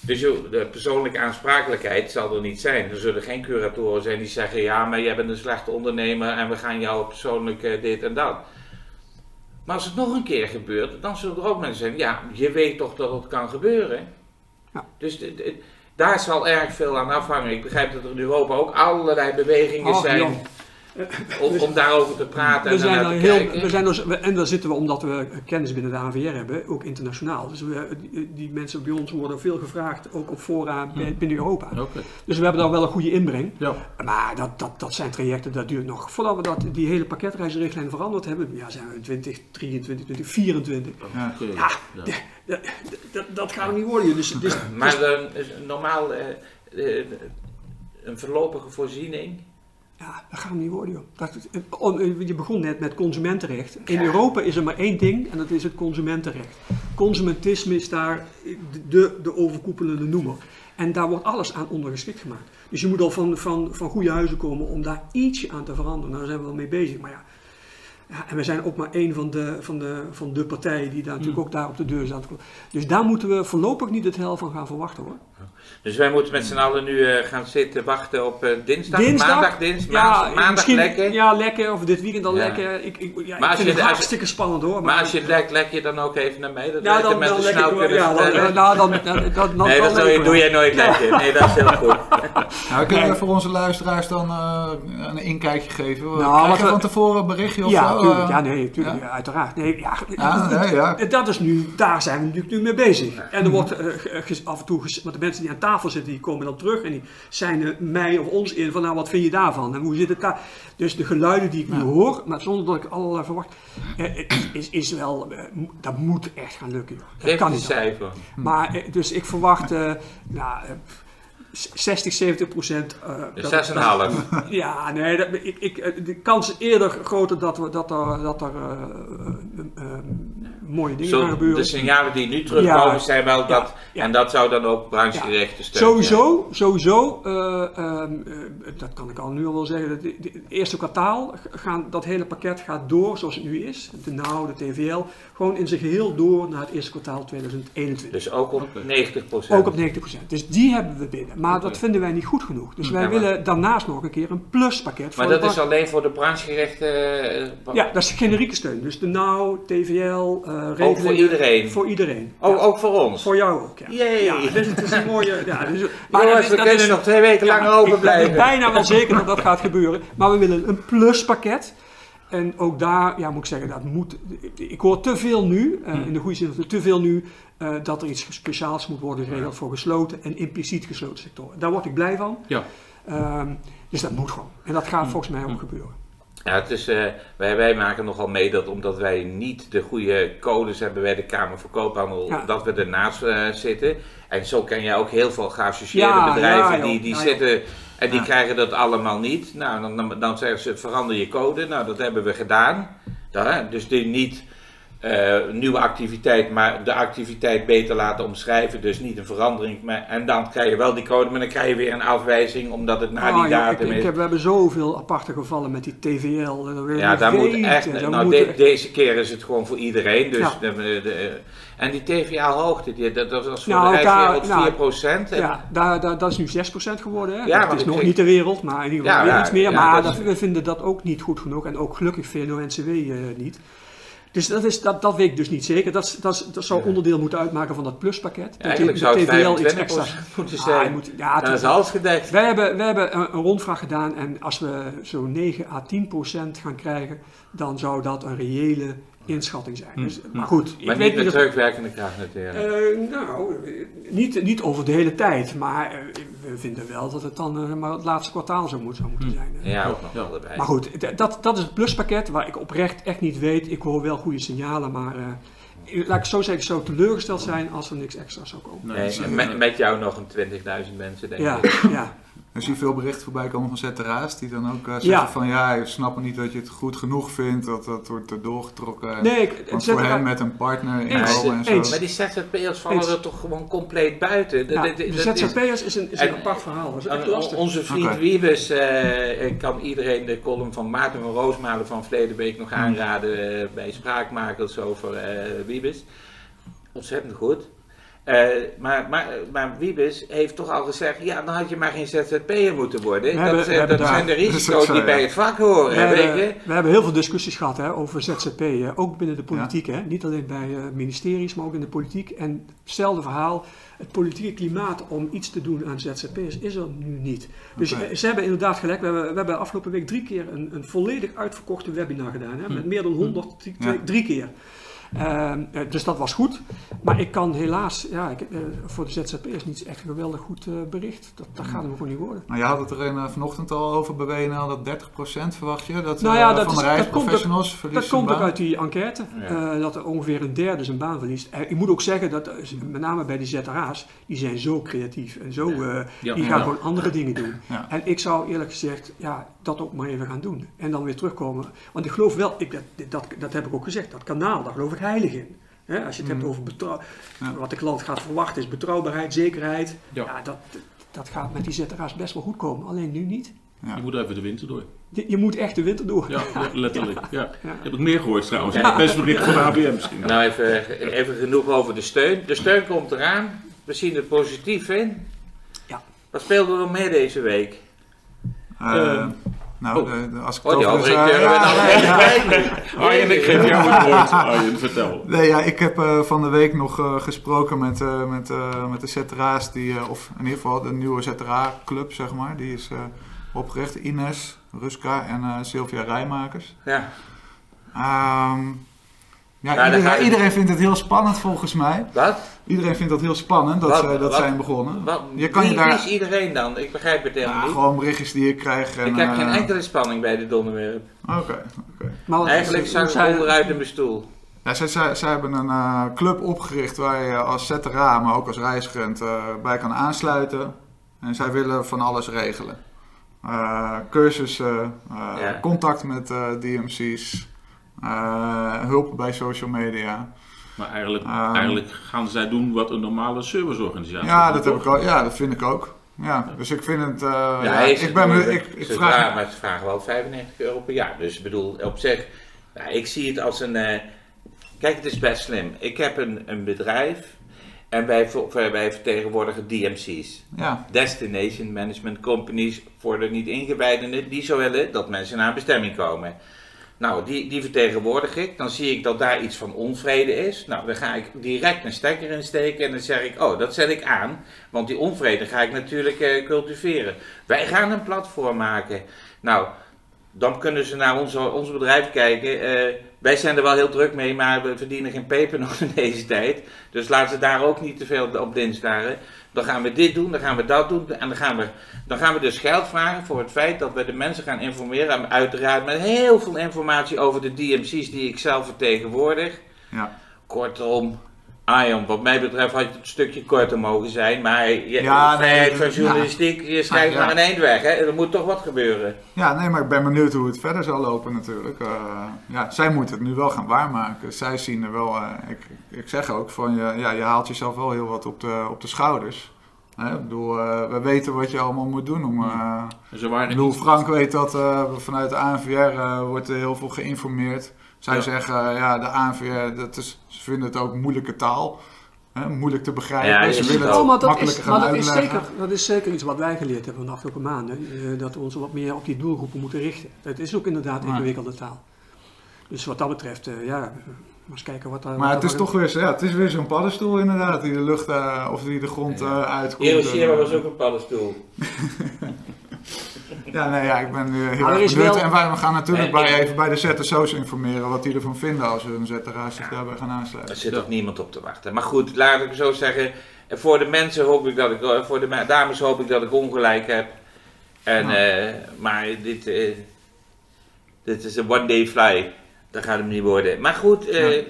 Dus de persoonlijke aansprakelijkheid zal er niet zijn. Er zullen geen curatoren zijn die zeggen, ja, maar jij bent een slechte ondernemer en we gaan jou persoonlijk eh, dit en dat. Maar als het nog een keer gebeurt, dan zullen er ook mensen zijn, ja, je weet toch dat het kan gebeuren. Ja. Dus daar zal erg veel aan afhangen. Ik begrijp dat er in Europa ook allerlei bewegingen Ach, zijn. Om, om daarover te praten We en zijn te heel, kijken? we zijn dus, we- en daar zitten we omdat we kennis binnen de ANVR hebben, ook internationaal. Dus we, die, mensen bij ons worden veel gevraagd, ook op fora bij- binnen Europa. Oké. Dus we hebben daar wel een goede inbreng. Ja. Maar dat, dat, dat zijn trajecten, dat duurt nog. Voordat we dat, die hele pakketreisrichtlijn veranderd hebben, ja, zijn we in 2023, 2024. Ja. Oké. Ja, Ja. Dat, dat, dat gaat er niet worden. Dus, dus, Maar eh, is normaal eh, eh, een voorlopige voorziening. Ja, dat gaat hem niet worden, joh. Dat, het- om- je begon net met consumentenrecht. In Europa is er maar één ding en dat is het consumentenrecht. Consumentisme is daar de, de overkoepelende noemer. En daar wordt alles aan ondergeschikt gemaakt. Dus je moet al van, van, van goede huizen komen om daar ietsje aan te veranderen. Nou, daar zijn we wel mee bezig. Maar ja, ja en we zijn ook maar één van de, van de, van de partijen die daar natuurlijk ook daar op de deur staat. Dus daar moeten we voorlopig niet het hel van gaan verwachten hoor. Dus wij moeten met z'n allen nu eh, gaan zitten wachten op eh, dinsdag, Dinsdag? maandag, dinsdag, Ja, maandag, lekker. Ja, lekker. Of dit weekend al Ja. lekker. Ik, ik, ja, Maar ik als vind je- het je- hartstikke spannend hoor. Maar als je het lekt, lek je dan ook even naar mij. Dat Ja, dan, dan ik Ja, dan, nou, dan, dan, dan, dan, dan nee, dat doe je, doe jij nooit lekker. Nee, dat is heel goed. (laughs) Nou, kunnen we voor onze luisteraars dan eh, een inkijkje geven? Nou, Krijg wat je we- van tevoren een berichtje of Ja, zo? tuurlijk. Ja, nee, tuurlijk, ja? ja, uiteraard. Nee, ja, ja. Dat is nu, daar zijn we natuurlijk nu mee bezig. En er wordt af en toe, ges- want de mensen die aan tafel zitten, die komen dan terug en die zijn eh, mij of ons in van, nou, wat vind je daarvan en hoe zit het daar? Dus de geluiden die ik nu hoor, maar zonder dat ik allerlei verwacht, eh, eh, is, is wel, dat moet echt gaan lukken. Joh. Dat Geef kan niet. cijfer. Maar, eh, dus ik verwacht, eh, nou, eh, 60, 70 procent. eh, Dus dat- 6,5. (laughs) ja, nee, dat, ik, ik, de kans is eerder groter dat, we, dat er, dat er mooie dingen gaan gebeuren. de signalen die nu terugkomen Ja. zijn wel dat. ja. En dat zou dan ook branchegerichte steun Sowieso, sowieso, eh, ehm, eh, dat kan ik al nu al wel zeggen, dat het eerste kwartaal gaan, dat hele pakket gaat door zoals het nu is. De NOW, de TVL, gewoon in zijn geheel door naar het eerste kwartaal 2021. Dus ook op Oké. 90%. Ook op 90%. Dus die hebben we binnen. Maar dat vinden wij niet goed genoeg. Dus wij Ja, willen daarnaast nog een keer een pluspakket. Maar voor dat is alleen voor de branchegerichte. eh, Ja, dat is generieke steun. Dus de NOW, TVL, regelingen. Ook voor iedereen. Voor iedereen. Ja. ook voor ons. Voor jou ook, ja. Jee. Ja, dus het is een mooie... Ja, dus, (laughs) Jongens, we kunnen is- nog twee weken ja, langer open Ik ben bijna wel (laughs) zeker dat dat gaat gebeuren. Maar we willen een pluspakket. En ook daar, ja, moet ik zeggen, dat moet. Ik hoor te veel nu, eh, in de goede zin, van te veel nu, eh, dat er iets speciaals moet worden geregeld voor gesloten en impliciet gesloten sectoren. Daar word ik blij van. Ja. Ehm, dus dat moet gewoon. En dat gaat volgens mij ook gebeuren. Ja, het is, eh, wij, wij maken nogal mee dat omdat wij niet de goede codes hebben bij de Kamer van Koophandel, Ja. dat we ernaast eh, zitten. En zo ken je ook heel veel geassocieerde Ja, bedrijven ja, die, die zitten en die krijgen dat allemaal niet. Nou, dan, dan, dan zeggen ze verander je code. Nou, dat hebben we gedaan. Dus die niet eh, nieuwe activiteit, maar de activiteit beter laten omschrijven. Dus niet een verandering. Maar, en dan krijg je wel die code, maar dan krijg je weer een afwijzing omdat het na Ah, die datum ik, is. ik heb, we hebben zoveel aparte gevallen met die TVL. Dat Ja, daar moet echt. Nou, moet de- echt- deze keer is het gewoon voor iedereen. Dus Ja. de, en die TVA-hoogte, die, dat, dat was voor Nou, de nou, 4%. En- Ja, daar, daar, dat is nu 6% geworden. Hè? Ja, dat is nog niet de wereld, maar in ieder geval Ja, weer ja, iets meer. maar dat we vinden dat ook niet goed genoeg. En ook gelukkig VNO-NCW eh, niet. Dus dat, is, dat, dat weet ik dus niet zeker. Dat, dat, dat zou onderdeel moeten uitmaken van dat pluspakket. Ja, eigenlijk zou het 25% (laughs) moeten Ah, zijn. moet- ja, is- is alles gedekt. wij hebben, wij hebben een, een rondvraag gedaan en als we zo'n 9 à 10 procent gaan krijgen, dan zou dat een reële inschatting zijn. Dus, maar goed, ik Hm, Maar weet niet met of- terugwerkende kracht natuurlijk. eh, nou, niet, niet over de hele tijd, maar eh, we vinden wel dat het dan eh, maar het laatste kwartaal zou, moet, zou moeten zijn. hè. ja, ook nog wel erbij. Maar goed, dat, dat is het pluspakket waar ik oprecht echt niet weet. Ik hoor wel goede signalen, maar eh, laat ik zo zeggen, zou teleurgesteld zijn als er niks extra zou komen. Nee, met, met jou nog een 20.000 mensen, denk Ja, ik. ja. Er zie je veel berichten voorbij komen van ZTRA's die dan ook eh, zeggen Ja. van ja, je snapt niet dat je het goed genoeg vindt, dat dat wordt er doorgetrokken. Nee, ik, Want voor hen met een partner Eens, inkomen en zo. eens. Maar die ZZP'ers vallen Eens. er toch gewoon compleet buiten. Dat- de is- ZZP'ers is een, is een En- apart verhaal. Dat is echt lastig. Onze vriend Oké. Wiebes eh, kan iedereen de column van Maarten van Roosmalen van verleden week nog aanraden eh, bij Spraakmakers over eh Wiebes. Ontzettend goed. Eh, maar, maar, maar Wiebes heeft toch al gezegd, ja, dan had je maar geen ZZP'er moeten worden. We dat hebben- dat daar- zijn de risico's (laughs) die ja. bij het vak horen, We je. hebben, we hebben heel veel discussies gehad hè, over ZZP, ook binnen de politiek. Hè. Niet alleen bij eh, ministeries, maar ook in de politiek. En hetzelfde verhaal. het politieke klimaat om iets te doen aan ZZP'ers is er nu niet. Dus ze hebben inderdaad gelijk. We hebben, we hebben afgelopen week drie keer een, een volledig uitverkochte webinar gedaan. Hè, met meer dan 100, drie, Ja. drie keer. Ehm, eh, dus dat was goed. Maar ik kan helaas, ja, ik, eh, voor de ZZP'ers niet echt een geweldig goed eh, bericht. Dat, dat gaat hem gewoon niet worden. Nou, je had het er in, vanochtend al over bij WNL, dat 30% verwacht je dat, Nou ja, dat van is- de dat reisprofessionals Dat komt hun ook baan. uit die enquête, Ja. eh, dat er ongeveer een derde zijn baan verliest. Ik moet ook zeggen dat, met name bij die ZRA's, die zijn zo creatief en zo, eh, Ja. die gaan Ja. gewoon andere dingen doen. Ja. En ik zou eerlijk gezegd, ja, dat ook maar even gaan doen. En dan weer terugkomen. Want ik geloof wel, ik, dat, dat, dat heb ik ook gezegd, dat kanaal, daar geloof ik heilig in. Hè, als je het hebt over betrouw- Mm. Ja. wat de klant gaat verwachten is betrouwbaarheid, zekerheid. Ja. Ja, dat, dat gaat met die ZRA's best wel goed komen, alleen nu niet. Ja. Je moet even de winter door. Je, je moet echt de winter door. Ja, ja, letterlijk. (laughs) Ja. Ja. Heb ik meer gehoord trouwens. Best bericht van de ABM misschien. Nou, even, even genoeg over de steun. De steun komt eraan. We zien er positief in. Ja. Wat speelde er nog meer deze week? Eh, Eh, nou, oh. de, de- als ik Oh, die het over- hoofdredacteur ja, hebben (laughs) we ja, ja. Arjen, ik geef jou het woord. Arjen, vertel. Nee, ja, ik heb eh, van de week nog eh, gesproken met, eh, met, eh, met de ZRA's, die, eh, of in ieder geval de nieuwe ZRA-club, zeg maar. Die is eh, opgericht. Ines, Ruska en eh, Sylvia Rijmakers. Ja. Ehm, ja, Maar dan iedereen, ga je- iedereen vindt het heel spannend volgens mij. Wat? Iedereen vindt dat heel spannend dat, Wat- ze dat wat- zijn begonnen. Wat? Je kan wie, je daar- wie is iedereen dan? Ik begrijp het helemaal Ja, niet. gewoon berichtjes die ik krijg. En, ik heb geen eh, enkele spanning bij dit onderwerp. Oké, oké. Eigenlijk ik zijn- onderuit in mijn stoel. Ja, zij, zij, zij hebben een eh, club opgericht waar je als ZRA, maar ook als reisgerent eh, bij kan aansluiten. En zij willen van alles regelen. Eh, cursussen, eh, Ja. contact met eh, DMC's, hulp bij social media. Maar eigenlijk, Ehm. eigenlijk gaan zij doen wat een normale serviceorganisatie Ja, doet, dat, heb ik ook, ja, dat vind ik ook. Ja, dus ik vind het... eh, ja, ik ben ik, ik ze vraag... vragen, maar ze vragen wel 95 euro per jaar. Dus ik bedoel, op zich, ja, ik zie het als een. eh, kijk, het is best slim. Ik heb een, een bedrijf en wij, wij vertegenwoordigen DMC's. Ja, Destination Management Companies voor de niet ingewijden die zo willen dat mensen naar een bestemming komen. Nou, die, die vertegenwoordig ik. Dan zie ik dat daar iets van onvrede is. Nou, dan ga ik direct een stekker insteken en dan zeg ik, oh, dat zet ik aan. Want die onvrede ga ik natuurlijk eh, cultiveren. Wij gaan een platform maken. Nou, dan kunnen ze naar onze, ons bedrijf kijken. Eh, wij zijn er wel heel druk mee, maar we verdienen geen peper nog in deze tijd. Dus laten ze daar ook niet te veel op dinstaren. Dan gaan we dit doen, dan gaan we dat doen. En dan gaan we, dan gaan we dus geld vragen voor het feit dat we de mensen gaan informeren. En uiteraard met heel veel informatie over de DMC's die ik zelf vertegenwoordig. ja. Kortom, Arjan, wat mij betreft had je het een stukje korter mogen zijn. Maar je, Ja, vrijheid nee, van ja. journalistiek, je schrijft Ah, ja. maar een eind weg. Hè? Er moet toch wat gebeuren. Ja, nee, maar ik ben benieuwd hoe het verder zal lopen natuurlijk. Eh, ja, zij moeten het nu wel gaan waarmaken. Zij zien er wel, eh, ik, ik zeg ook van, je, ja, je haalt jezelf wel heel wat op de, op de schouders. Hè, ik bedoel, eh, we weten wat je allemaal moet doen. Om, Ze ik bedoel, Frank weet dat vanuit de ANVR wordt er heel veel geïnformeerd. Zij Ja. zeggen, eh, ja, de ANVR, dat is, ze vinden het ook moeilijke taal. Hè, moeilijk te begrijpen. Ja, ze willen ook. het Oh, maar dat, makkelijker is, gaan maar dat, is zeker, dat is zeker iets wat wij geleerd hebben van de afgelopen maanden. eh, dat we ons wat meer op die doelgroepen moeten richten. Het is ook inderdaad Ja. ingewikkelde taal. Dus wat dat betreft, eh, ja, maar eens kijken wat daar... Maar wat het is toch weer, ja, het is weer zo'n paddenstoel inderdaad, die de lucht eh, of die de grond eh, uitkomt. Hiroshima was eh, ook een paddenstoel. (laughs) Ja, nee, ja, ik ben eh, heel er erg wel- En wij we gaan natuurlijk Nee, bij, ik- even bij de ZSO's informeren wat die ervan vinden als hun ZRA's zich daarbij gaan Er aansluiten. zit toch niemand op te wachten. Maar goed, laat ik zo zeggen. Voor de mensen hoop ik dat ik, voor de me- dames hoop ik dat ik ongelijk heb. En, Ja. eh, maar dit, eh, dit is een one day fly. Dat gaat hem niet worden. Maar goed, eh, Ja.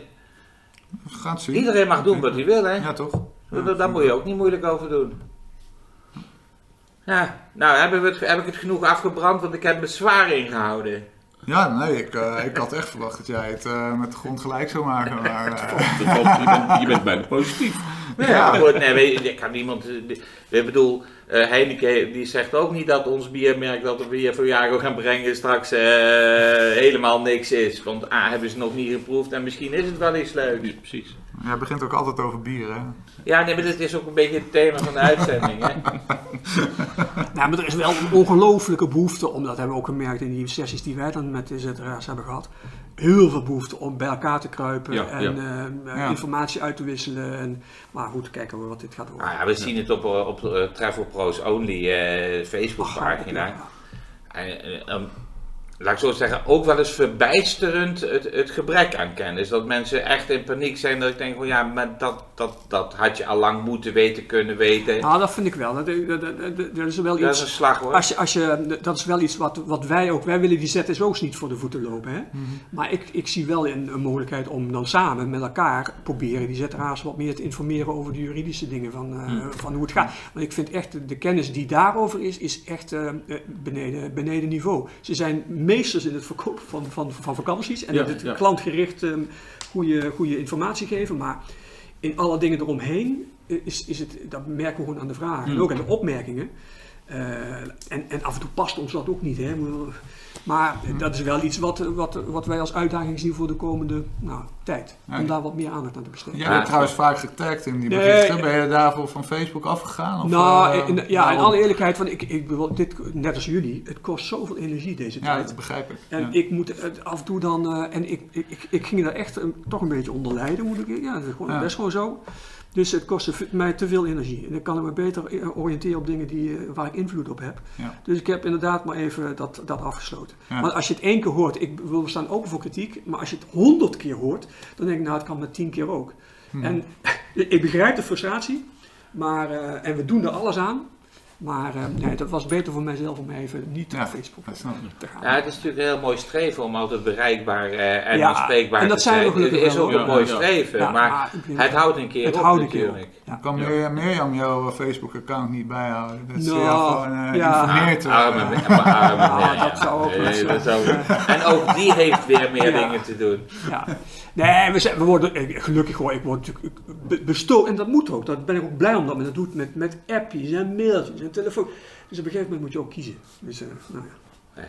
Gaan het zien. iedereen mag doen wat hij wil, hè? Ja, toch? Daar moet je ook niet moeilijk over doen. Ja, nou hebben we het, heb ik het genoeg afgebrand, want ik heb me zwaar ingehouden. Ja, nee, ik, eh, ik had echt verwacht dat jij het eh, met de grond gelijk zou maken. (laughs) Maar, eh, Dat valt- je, bent, je bent bijna positief. Ja, goed, nee, weet je, ik kan niemand. eh, Ik bedoel, eh, Heineken die zegt ook niet dat ons biermerk dat we bier voor Jago gaan brengen straks eh, helemaal niks is. Want A, hebben ze nog niet geproefd en misschien is het wel iets leuks. Ja, precies. jij begint ook altijd over bier, hè? Ja, nee, maar dit is ook een beetje het thema van de uitzending. Hè? (laughs) Nou, maar er is wel een ongelofelijke behoefte, om dat hebben we ook gemerkt in die sessies die wij dan met de ZRA's hebben gehad. Heel veel behoefte om bij elkaar te kruipen Ja, en ja. eh, Ja. informatie uit te wisselen. En, maar goed, kijken we wat dit gaat worden. Nou ja, we zien het op, eh, op eh, Travel Pros Only eh Facebook pagina. Laat ik zo zeggen, ook wel eens verbijsterend het, het gebrek aan kennis. Dat mensen echt in paniek zijn. Dat ik denk van ja, maar dat, dat, dat had je al lang moeten weten, kunnen weten. Nou, dat vind ik wel. Dat, dat, dat, dat- dat is wel dat is iets. een slag hoor. Als je, als je, dat is wel iets wat, wat wij ook, wij willen die ZSO's niet voor de voeten lopen. Hè? Maar ik, ik zie wel een, een mogelijkheid om dan samen met elkaar proberen die ZRA's wat meer te informeren over de juridische dingen van, eh, van hoe het gaat. Want ik vind echt, de- de kennis die daarover is, is echt eh, eh, beneden, beneden niveau. Ze zijn meesters in het verkopen van, van, van vakanties en Ja, in het ja. klantgericht eh, goede, goede informatie geven. Maar in alle dingen eromheen is, is het, dat merken we gewoon aan de vragen. En Hmm. ook aan de opmerkingen. Eh, en, en af en toe past ons dat ook niet. Hè? Maar dat is wel iets wat, wat, wat wij als uitdaging zien voor de komende nou, tijd. Ja. Om daar wat meer aandacht aan te besteden. Jij bent trouwens vaak getagd in die berichten. ja. Ben je daarvoor van Facebook afgegaan? Of, nou, eh, in, ja, in waarom? alle eerlijkheid, want ik, ik, dit, net als jullie, het kost zoveel energie deze Ja, tijd. dat begrijp ik. En Ja. ik moet af en toe dan, eh, en ik, ik, ik, ik ging daar echt eh, toch een beetje onder lijden, moet ik Ja, dat is, gewoon, Ja. is gewoon zo. Dus het kostte mij te veel energie. En dan kan ik me beter eh, oriënteren op dingen die, eh, waar ik invloed op heb. Ja. Dus ik heb inderdaad maar even dat, dat afgesloten. Ja. Maar als je het één keer hoort, ik wil staan open voor kritiek, maar als je het honderd keer hoort, dan denk ik, nou, het kan met tien keer ook. Hmm. En (laughs) ik begrijp de frustratie, maar, eh, en we doen er alles aan. Maar eh, nee, dat was beter voor mijzelf om even niet Ja, op Facebook dat te gaan. Ja, het is natuurlijk een heel mooi streven om altijd bereikbaar eh, en Ja, aanspreekbaar en dat te zijn we Het is ook een mooi streven, Ja, maar het houdt een keer het op houdt een keer natuurlijk. Ja. Ik kan Ja. Mirjam, jouw Facebook-account niet bijhouden. Dat Nou, jou gewoon eh, eh. Arme, arme Ja, (laughs) Mirjam. dat zou ook Nee, dat zijn. zou- (laughs) En ook die heeft weer meer Ja. dingen te doen. Ja. Nee, we, zijn, we worden eh, gelukkig hoor. Ik word natuurlijk be- bestoken en dat moet ook. Daar ben ik ook blij om dat men dat doet met, met appjes en mailtjes en telefoon. Dus op een gegeven moment moet je ook kiezen. Dus, eh, nou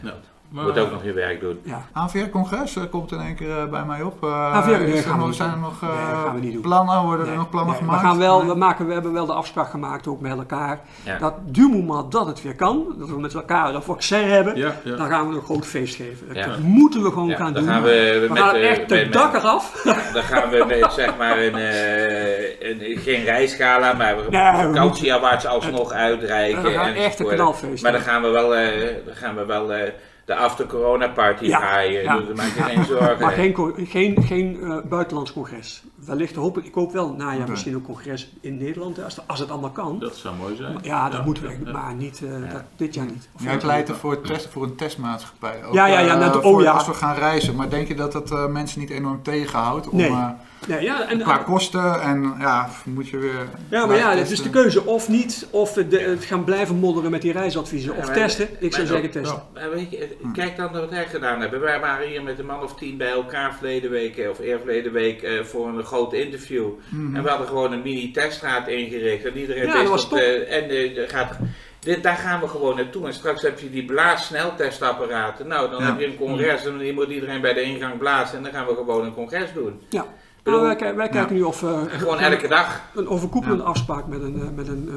ja. Maar, Moet ook nog je werk doen. ja. AVR-congres eh, komt in één keer eh, bij mij op. Eh, AVR, nee, is er gaan we nog- zijn er doen. nog Nee, eh, gaan we niet doen. plannen? Worden er nog plannen nee, gemaakt? We, gaan wel, Nee? we, maken, we hebben wel de afspraak gemaakt ook met elkaar. Ja. Dat du moment dat het weer kan, dat we met elkaar een vaccin hebben, Ja, ja. dan gaan we een groot feest geven. Ja. Dat moeten we gewoon Ja, gaan dan doen. gaan we, we met, gaan eh, echt de met- dak eraf. Dan gaan we met (laughs) zeg maar een, eh, een geen reisgala, maar we Nee, vakantieawards alsnog uitreiken. We gaan echt een knalfeest Maar dan gaan we wel, eh, dan gaan we wel eh, de after corona party Ja, draaien. ja, Dus maak je ja. geen zorgen. Maar geen, geen, geen eh, buitenlands congres. Wellicht hoop ik, ik hoop wel najaar Oké. misschien een congres in Nederland, hè, als, als het allemaal kan. Dat zou mooi zijn. Maar ja, dat moeten we, ja, ja. maar niet, eh, Ja. dat, dit jaar niet. Of Jij volgend pleit jaar. er voor, het test, voor een testmaatschappij. Ook, Ja, ja, ja, eh, net- oh voor ja. Als we gaan reizen. Maar denk je dat dat eh, mensen niet enorm tegenhoudt? Om, Nee. Eh, Nee, ja, en, qua kosten en ja, moet je weer... ja, maar ja, het is de keuze of niet, of we de- het gaan blijven modderen met die reisadviezen, of Ja, testen. Ik zou maar- zeggen testen. Maar weet je, kijk dan wat wij gedaan hebben. Wij waren hier met een man of tien bij elkaar verleden week, eh, of eerverleden week, eh, voor een groot interview. Mhm. En we hadden gewoon een mini-teststraat ingericht. En iedereen Ja, wist dat was op, top. eh, en eh, gaat, dit, daar gaan we gewoon naartoe. En straks heb je die blaassneltestapparaten. Nou, dan Ja. heb je een congres en dan moet iedereen bij de ingang blazen. En dan gaan we gewoon een congres doen. Ja. Bedoel- Nou, wij, wij kijken nu of we gewoon elke dag. een overkoepelende afspraak met een, eh, met een eh,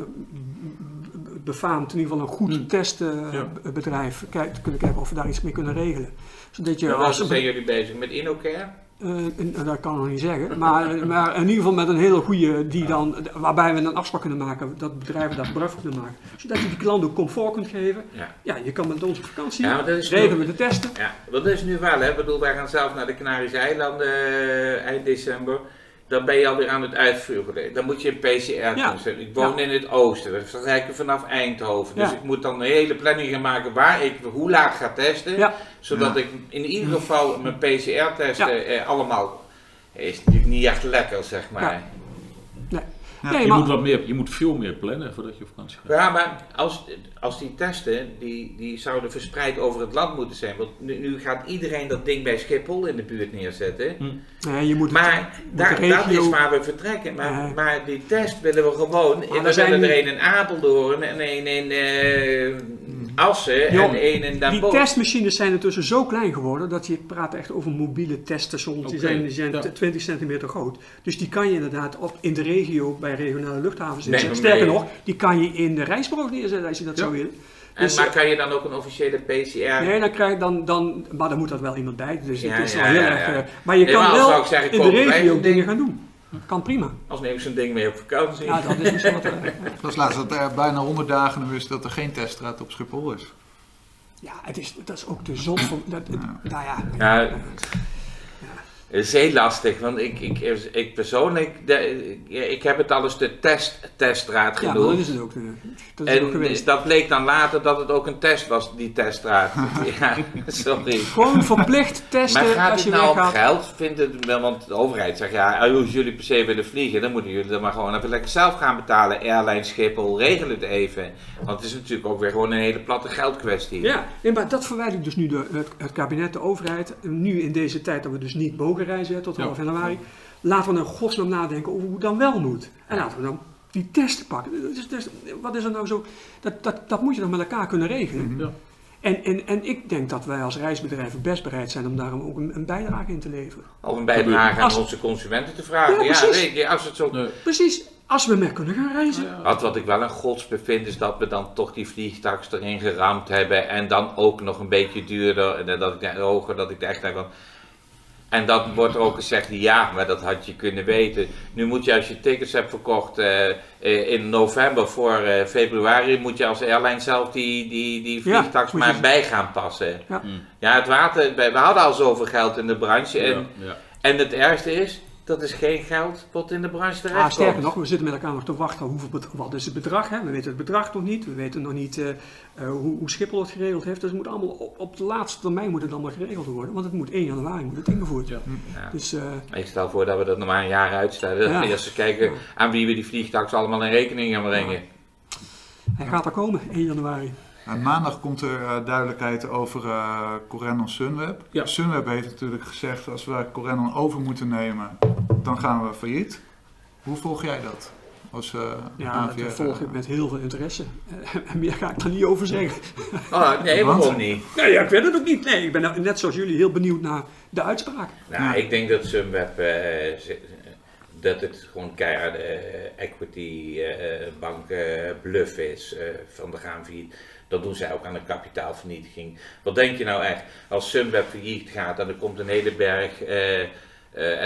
befaamd, in ieder geval een goed Hmm. testbedrijf, kijk, kunnen kijken of we daar iets mee kunnen regelen. Zodat je Ja, als, zijn jullie bezig met InnoCare? Eh, dat kan ik nog niet zeggen. Maar, maar in ieder geval met een hele goede, die dan, waarbij we een afspraak kunnen maken, dat bedrijven daar gebruik van kunnen maken. Zodat je die klant ook comfort kunt geven. Ja. Ja, je kan met ons op vakantie, Ja, dat is we de testen. Ja, want dat is nu wel, hè. Ik bedoel, wij gaan zelf naar de Canarische eilanden eh, eind december. Dan ben je alweer aan het uitvlugen. Dan moet je een PCR Ja. doen. zetten. Ik woon in het oosten. We vertrekken vanaf Eindhoven. Dus Ja. ik moet dan een hele planning gaan maken waar ik hoe laat ga testen. Ja. Zodat Ja. ik in ieder geval mijn PCR-testen Ja. eh, allemaal... Is natuurlijk niet echt lekker, zeg maar. Ja. Nee, Ja, nee Je maar moet, wat meer, je moet veel meer plannen voordat je op vakantie gaat. Ja, maar als, als die testen, die, die zouden verspreid over het land moeten zijn. Want nu, nu gaat iedereen dat ding bij Schiphol in de buurt neerzetten. nee, je moet het- Maar daar, dat is waar we vertrekken. Maar, Nee. maar die test willen we gewoon. En we we zijn willen nu- er een in Apeldoorn en een in eh, Assen en een in Den die Bosch. testmachines zijn intussen zo klein geworden dat je praat echt over mobiele teststations. Die Oké, zijn, die zijn ja. t- 20 centimeter groot. Dus die kan je inderdaad op, in de regio bij regionale luchthavens Nee, inzetten. Sterker nee. nog, die kan je in de reisbureaus neerzetten als je dat Ja. zou willen. En, Dus, maar eh, kan je dan ook een officiële PCR? Nee, dan krijg je dan, dan, maar dan moet dat wel iemand bij. Dus Ja, het is ja, wel heel ja, erg. ja. eh, maar je Nee, kan wel zou ik zeggen, in de regio dingen ding. gaan doen. Kan prima. Als neem ik zo'n ding mee op vakantie. Ja, dat is misschien wat. (laughs) eh, Dat was laatst dat er bijna 100 dagen nu is dat er geen teststraat op Schiphol is. ja, het is, dat is ook de zon van. Dat, het- nou ja, Ja, het is heel lastig, want ik, ik, ik persoonlijk, de- ik heb het al eens de test, teststraat ja, genoemd. dat is het ook. Dat is ook En geweest. dat bleek dan later dat het ook een test was, die teststraat. (laughs) ja, sorry. Gewoon verplicht testen Maar gaat als het nou om geld? Vindt het want de overheid zegt ja, als jullie per se willen vliegen, dan moeten jullie dat maar gewoon even lekker zelf gaan betalen. Airline Schiphol, regel het even. Want het is natuurlijk ook weer gewoon een hele platte geldkwestie. Ja, nee, maar dat verwijt dus nu de, het, het kabinet, de overheid. Nu in deze tijd dat we dus niet mogen reizen tot half januari. Laten we nou godsnaam nadenken over hoe het dan wel moet. En laten we dan die testen pakken. Dus, dus, wat is er nou zo? Dat, dat, dat moet je dan met elkaar kunnen regelen. Ja. En, en, en ik denk dat wij als reisbedrijven best bereid zijn om daar ook een, een bijdrage in te leveren. Of een bijdrage aan Als- onze consumenten te vragen. Ja, Ja, precies. weet je, als het zo Nee. Precies, als we meer kunnen gaan reizen. Wat, wat ik wel een godsbe vind, is dat we dan toch die vliegtuigs erin geramd hebben. En dan ook nog een beetje duurder. En dat ik hoger, dat ik echt denk van. En dan wordt er ook gezegd, ja, maar dat had je kunnen weten. Nu moet je als je tickets hebt verkocht eh, eh, in november voor eh, februari, moet je als airline zelf die, die, die Ja, je- maar bij gaan passen. Ja. Ja, het water, we we hadden al zoveel geld in de branche. En, Ja, ja. en het ergste is, dat is geen geld wat in de branche terecht Ah, sterker nog, we zitten met elkaar nog te wachten. Hoeveel wat is het bedrag? Hè? We weten het bedrag nog niet. We weten nog niet eh, eh, hoe, hoe Schiphol het geregeld heeft. Dus het moet allemaal op, op de laatste termijn moet het allemaal geregeld worden. Want het moet 1 januari moet het ingevoerd. Ja. Ja. Dus eh, Ik stel voor dat we dat nog maar een jaar uitstellen. Dat Ja. we (laughs) eerst eens kijken aan wie we die vliegtuigs allemaal in rekening gaan brengen. hij gaat er komen, 1 januari. En maandag komt er eh, duidelijkheid over eh Corendon Sunweb. Ja. Sunweb heeft natuurlijk gezegd, als we Corendon over moeten nemen, dan gaan we failliet. Hoe volg jij dat? Als, eh, Ja, dat volg ik met heel veel interesse. (laughs) En meer ga ik er niet over zeggen. Oh, nee, waarom niet? Nee, ja, ik weet het ook niet. Nee, ik ben nou net zoals jullie heel benieuwd naar de uitspraak. Nou, Ja. ik denk dat Sunweb, eh, dat het gewoon keiharde eh, equity eh, bank eh, bluff is eh, van de gaan failliet. Dat doen zij ook aan de kapitaalvernietiging. Wat denk je nou echt? Als Sunweb failliet gaat en er komt een hele berg eh, eh,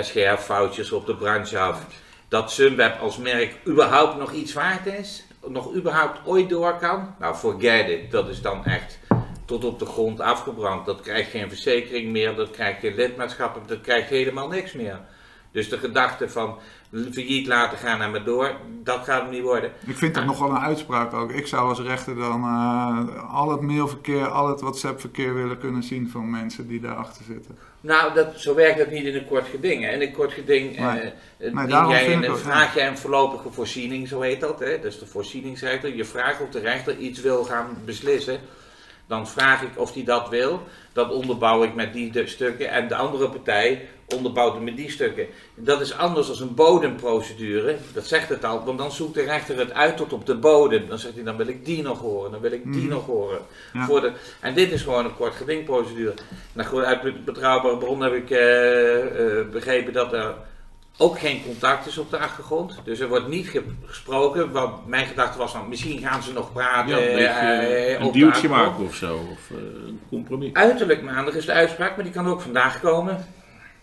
SGR-foutjes op de branche af. Dat Sunweb als merk überhaupt nog iets waard is? Nog überhaupt ooit door kan? Nou, forget it. Dat is dan echt tot op de grond afgebrand. Dat krijgt geen verzekering meer, dat krijgt geen lidmaatschappen, dat krijgt helemaal niks meer. Dus de gedachte van failliet laten gaan en maar door, dat gaat hem niet worden. Ik vind dat nogal een uitspraak ook. Ik zou als rechter dan eh, al het mailverkeer, al het WhatsApp-verkeer willen kunnen zien van mensen die daarachter zitten. Nou, dat, zo werkt dat niet in een kort geding. hè. In een kort geding eh, Nee. daarom jij een, ook, vraag jij een voorlopige voorziening, zo heet dat. Hè? Dat is de voorzieningsrechter. Je vraagt of de rechter iets wil gaan beslissen. Dan vraag ik of hij dat wil. Dat onderbouw ik met die stukken. En de andere partij onderbouwt het met die stukken. Dat is anders dan een bodemprocedure. Dat zegt het al. Want dan zoekt de rechter het uit tot op de bodem. Dan zegt hij, dan wil ik die nog horen. Dan wil ik die Mhm. nog horen. Ja. Voor de, en dit is gewoon een kort gedingprocedure. Nou goed, uit bet- betrouwbare bron heb ik eh, eh, begrepen dat er ook geen contact is op de achtergrond. Dus er wordt niet ge- gesproken. Wat mijn gedachte was van, misschien gaan ze nog praten. Ja, een beetje eh, een deeltje maken of zo. Of eh, een compromis. Uiterlijk maandag is de uitspraak, maar die kan ook vandaag komen.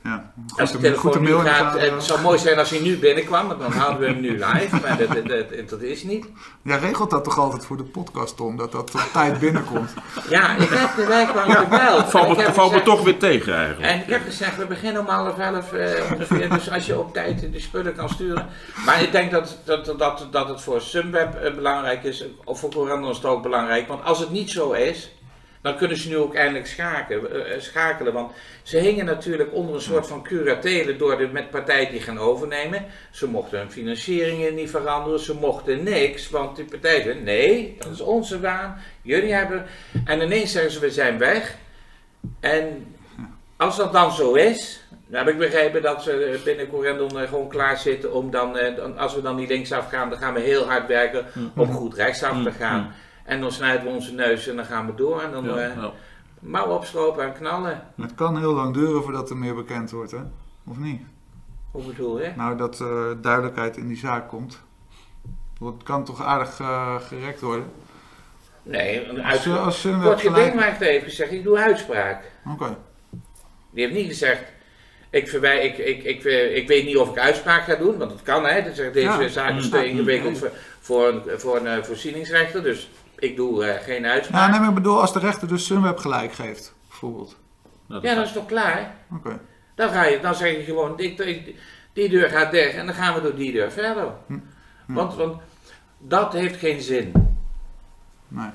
Ja, Als de telefoon nu gaat, het houden. zou mooi zijn als hij nu binnenkwam, want dan houden we hem nu live. Maar dat, dat, dat, dat is niet. Jij regelt dat toch altijd voor de podcast, Tom, dat dat op tijd binnenkomt. (laughs) Ja, ik heb de wijkbank gebeld. Valt me, heb valt me toch weer tegen eigenlijk. En ik heb gezegd, we beginnen om half elf eh, ongeveer, dus als je op tijd de spullen kan sturen. Maar ik denk dat, dat, dat, dat het voor Sunweb eh, belangrijk is, of voor Corendon is het ook belangrijk. Want als het niet zo is, dan kunnen ze nu ook eindelijk schakelen, eh, schakelen. Want ze hingen natuurlijk onder een soort van curatele door de met partij die gaan overnemen. Ze mochten hun financieringen niet veranderen, ze mochten niks. Want die partij zei, nee, dat is onze baan, jullie hebben... En ineens zeggen ze, we zijn weg. En als dat dan zo is, dan heb ik begrepen dat ze binnen Corendon eh, gewoon klaar zitten om dan, eh, dan- als we dan niet linksaf gaan, dan gaan we heel hard werken om goed rechtsaf te gaan. En dan snijden we onze neus en dan gaan we door en dan Ja, eh ja. mouwen opstropen en knallen. Het kan heel lang duren voordat er meer bekend wordt, hè? Of niet? Hoe bedoel je? Nou, dat eh, duidelijkheid in die zaak komt. Het kan toch aardig eh, gerekt worden. Nee, een Als, uitspraak. als Sunweb Kort. Gedingwaard heeft gezegd, ik doe uitspraak. Oké. Die heeft niet gezegd, ik, verwij, ik, ik, ik, ik weet niet of ik uitspraak ga doen, want dat kan hè. Dat zegt, deze Ja. zaak is Mm. te ingewikkeld voor, voor een, voor een voorzieningsrechter, dus ik doe eh, geen Nou, uitspraak. nee, maar ik bedoel, als de rechter dus Sunweb gelijk geeft, bijvoorbeeld. Nou, dat Ja, dat is toch klaar? Oké. Dan, ga je, dan zeg je gewoon, ik, ik- die deur gaat dicht en dan gaan we door die deur verder. Hm. Want, want dat heeft geen zin. Nee.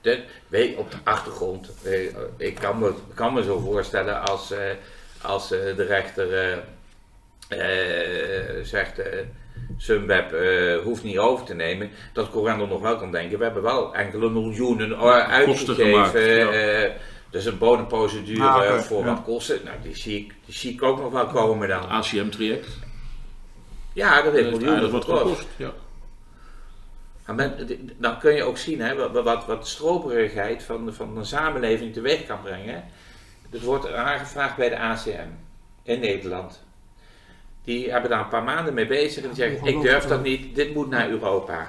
De, weet, op de achtergrond, eh, ik kan me, kan me zo voorstellen als, eh, als de rechter eh, eh, zegt, eh Sunweb eh, hoeft niet over te nemen, dat Corendon nog wel kan denken, we hebben wel enkele miljoenen eh, uitgegeven, ja. eh, dus een bodemprocedure Ah, voor ja. wat kosten, nou die zie, ik, die zie ik ook nog wel komen dan. ACM-traject. Ja, dat heeft heeft miljoenen wat gekost. gekost. Ja. Men- dan kun je ook zien hè, wat, wat, wat stroperigheid van, de- van een samenleving teweeg kan brengen. Dat wordt aangevraagd bij de ACM in Nederland. Die hebben daar een paar maanden mee bezig en die zeggen: Ik durf dat niet, dit moet naar Europa.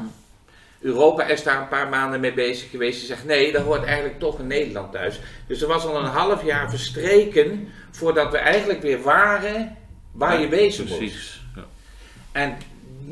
Europa is daar een paar maanden mee bezig geweest. Die zegt: Nee, dat hoort eigenlijk toch in Nederland thuis. Dus er was al een half jaar verstreken voordat we eigenlijk weer waren waar je wezen moest. Precies. Ja. En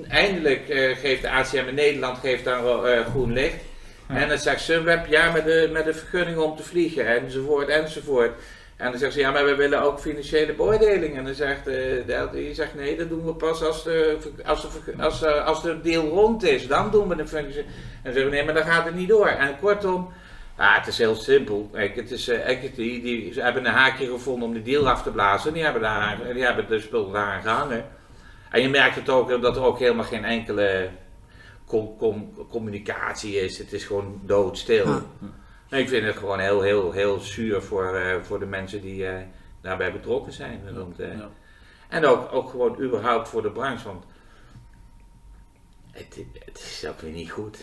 eindelijk eh, geeft de ACM in Nederland geeft daar eh, groen licht. En dan zegt Sunweb, ja, met de, met de vergunning om te vliegen, enzovoort, enzovoort. En dan zegt ze, ja, maar we willen ook financiële beoordeling. En dan zegt eh, de LTI, zegt, nee, dat doen we pas als de, als de, als, eh, als de deal rond is. Dan doen we de functie. En dan zeggen we, nee, maar dan gaat het niet door. En kortom, ja, het is heel simpel. Kijk, het is, eh, Equity, die, ze hebben een haakje gevonden om de deal af te blazen. Die hebben, daar, die hebben de spul daaraan gehangen. En je merkt het ook dat er ook helemaal geen enkele com- com- communicatie is. Het is gewoon doodstil. Ik vind het gewoon heel, heel, heel zuur voor, eh, voor de mensen die eh, daarbij betrokken zijn. Want, eh, Ja. En ook, ook gewoon überhaupt voor de branche. Want het, het is ook weer niet goed.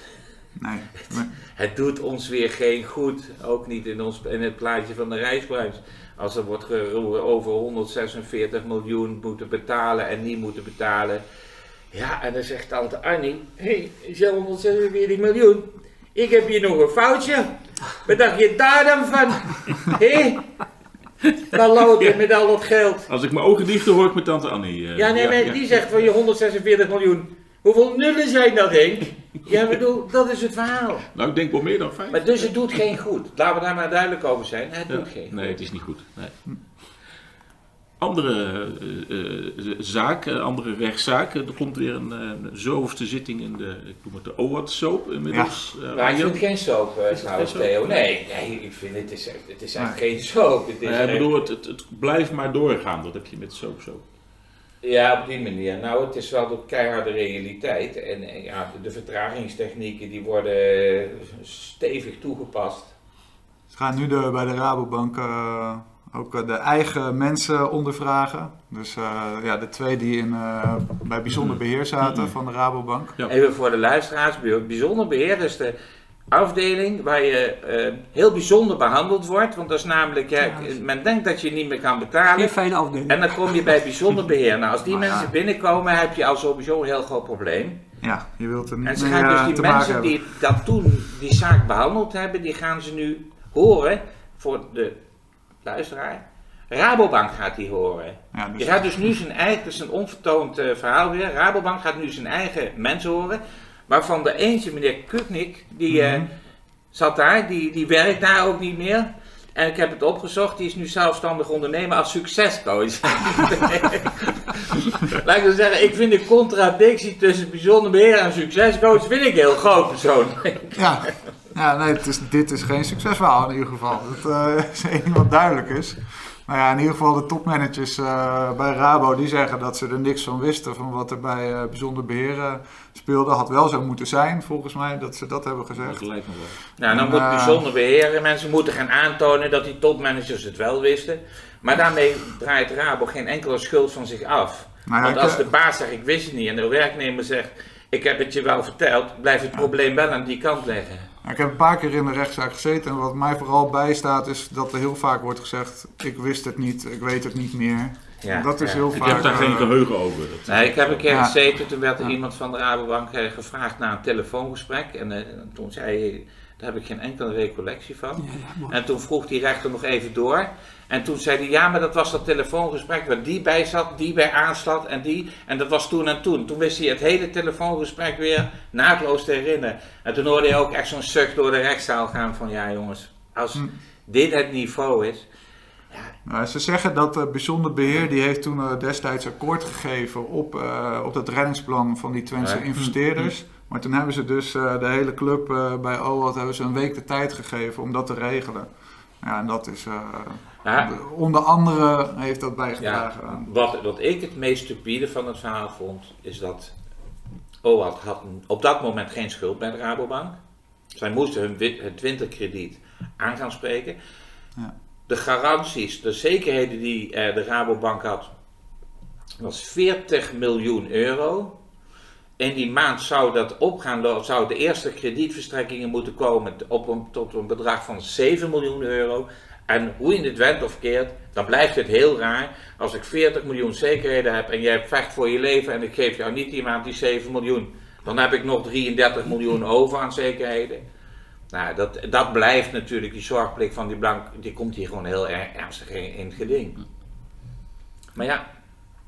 Nee. (laughs) Het doet ons weer geen goed. Ook niet in, ons, in het plaatje van de reisbranche. Als er wordt geroepen over 146 miljoen moeten betalen en niet moeten betalen. Ja, en dan zegt tante Annie: Hé, hey, is dat 146 miljoen? Ik heb hier nog een foutje. Wat dacht je daar (laughs) dan van? Hé? Waar loopt het met al dat geld? Als ik mijn ogen dicht doe, hoor ik met tante Annie. eh, Ja, nee, maar ja. die zegt van je 146 miljoen. Hoeveel nullen zijn dat, Henk? Ja, ik bedoel, dat is het verhaal. Nou, ik denk wel meer dan vijf. Maar dus het doet geen goed. Laten we daar maar duidelijk over zijn. Het Ja. doet geen goed. Nee, het is niet goed. Nee. Andere eh, eh, zaak, eh, andere rechtszaak. Er komt weer een uh, zoveelste zitting in de, ik noem het de OWAT-soap inmiddels. Ja. Maar ik vind het geen soap, uh, trouwens, soap? Theo. Nee, nee, ik vind het is, echt- het is eigenlijk geen soap. Het is Nee, ik echt- bedoel, het, het, het blijft maar doorgaan. Dat heb je met soap zo. Ja, op die manier. Nou, het is wel de keiharde realiteit. En, en ja, de, de vertragingstechnieken die worden stevig toegepast. Ze gaan nu de, bij de Rabobank eh, ook eh, de eigen mensen ondervragen. Dus eh, ja, de twee die in, eh, bij bijzonder beheer zaten van de Rabobank. Ja. Even voor de luisteraars, bij- bijzonder beheer is de afdeling waar je eh, heel bijzonder behandeld wordt. Want dat is namelijk, ja, men denkt dat je niet meer kan betalen. Geen fijne afdeling. En dan kom je bij bijzonder (laughs) beheer. Nou, als die Nou ja. mensen binnenkomen, heb je al sowieso een heel groot probleem. Ja, je wilt er niet En ze gaan dus die mensen die dat toen die zaak behandeld hebben, die gaan ze nu horen voor de luisteraar. Rabobank gaat die horen. Ja, dus Je gaat dus nu zijn eigen, het is een onvertoond eh, verhaal weer. Rabobank gaat nu zijn eigen mensen horen. Waarvan de eentje, meneer Kutnik, die eh, Mhm. zat daar, die, die werkt daar ook niet meer. En ik heb het opgezocht, die is nu zelfstandig ondernemer als succescoach. (laughs) (laughs) Laat ik zo zeggen, ik vind de contradictie tussen bijzonder beheer en succescoach vind ik heel groot persoonlijk. Ja, (laughs) ja nee, het is, dit is geen succesverhaal in ieder geval. Dat eh, (laughs) is één ding wat duidelijk is. Maar ja, in ieder geval de topmanagers eh, bij Rabo, die zeggen dat ze er niks van wisten van wat er bij eh, bijzonder beheer eh, speelde. Had wel zo moeten zijn, volgens mij, dat ze dat hebben Dat gezegd. lijkt me wel. Nou, dan En, moet bijzonder beheer, mensen moeten gaan aantonen dat die topmanagers het wel wisten. Maar daarmee draait Rabo geen enkele schuld van zich af. Nou ja, Want als de baas zegt, ik wist het niet, en de werknemer zegt, ik heb het je wel verteld, blijft het probleem wel aan die kant liggen. Ik heb een paar keer in de rechtszaak gezeten en wat mij vooral bijstaat is dat er heel vaak wordt gezegd: ik wist het niet, ik weet het niet meer. Ja, dat is ja. heel Ik vaak. heb daar eh, geen geheugen over. Dat, Nee, ik heb een keer Ja. gezeten, toen werd er Ja. iemand van de Rabobank eh, gevraagd naar een telefoongesprek. En eh, toen zei Daar heb ik geen enkele recollectie van. Ja, ja, mooi. En toen vroeg die rechter nog even door. En toen zei hij, ja, maar dat was dat telefoongesprek waar die bij zat, die bij aanslat en die. En dat was toen en toen. Toen wist hij het hele telefoongesprek weer naadloos te herinneren. En toen hoorde hij ook echt zo'n zucht door de rechtszaal gaan van, ja jongens, als Hm. dit het niveau is. Nou, ze zeggen dat het bijzonder beheer die heeft toen eh, destijds akkoord gegeven op, eh, op dat reddingsplan van die Twentse Ja. investeerders. Maar toen hebben ze dus de hele club bij OWAT hebben ze een week de tijd gegeven om dat te regelen. Ja, en dat is eh, Ja, onder andere heeft dat bijgedragen Ja, aan. wat, wat ik het meest stupide van het verhaal vond, is dat OAT had op dat moment geen schuld bij de Rabobank. Zij moesten hun het winterkrediet aan gaan spreken. Ja. De garanties, de zekerheden die eh, de Rabobank had, was 40 miljoen euro. In die maand zou dat opgaan, zou de eerste kredietverstrekkingen moeten komen op een, tot een bedrag van 7 miljoen euro. En hoe je het went of keert, dan blijft het heel raar. Als ik 40 miljoen zekerheden heb en jij vecht voor je leven en ik geef jou niet die maand die 7 miljoen, dan heb ik nog 33 miljoen over aan zekerheden. Nou, dat, dat blijft natuurlijk, die zorgplicht van die bank, die komt hier gewoon heel erg ernstig in, in geding. Maar ja,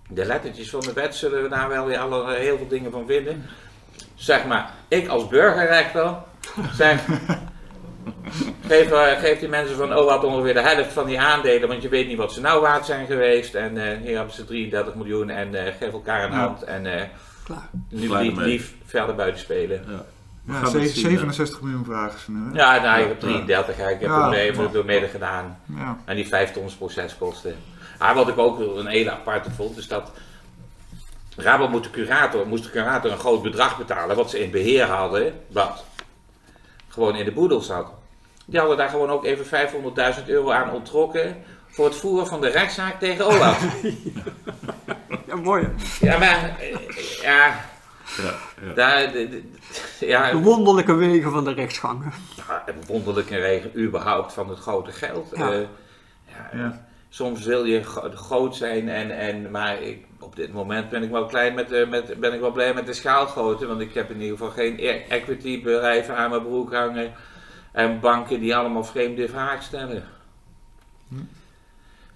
de lettertjes van de wet zullen we daar wel weer alle, heel veel dingen van vinden. Zeg maar, ik als burgerrechter zeg, (laughs) geef, eh, geef die mensen van OWAT ongeveer de helft van die aandelen, want je weet niet wat ze nou waard zijn geweest. En eh, hier hebben ze 33 miljoen en eh, geef elkaar een Ja. hand en eh, Klaar. nu Klaar lief, verder buiten spelen. Ja. We Ja, gaan ze- het zien, 67 miljoen vragen ze nu. Hè? Ja, nou, ik heb 33, ja. ik heb Ja. het mee, door mede gedaan. Ja. En die 5 tons proceskosten. Ah, wat ik ook een hele aparte vond, is dat Rabo moet de curator, moest de curator een groot bedrag betalen, wat ze in beheer hadden, wat gewoon in de boedel zat. Die hadden daar gewoon ook even 500.000 euro aan onttrokken voor het voeren van de rechtszaak tegen Olaf. (laughs) Ja, mooi. hè? ja, maar, eh, ja, Ja, ja. daar, de- de- ja, De wonderlijke wegen van de rechtsgang. Ja, een wonderlijke regen überhaupt van het grote geld. Ja. Eh, ja, Ja. Soms wil je gro- groot zijn, en, en, maar ik, op dit moment ben ik, wel klein met, de- met, ben ik wel blij met de schaalgrootte. Want ik heb in ieder geval geen e- equity bedrijven aan mijn broek hangen. En banken die allemaal vreemde vragen stellen.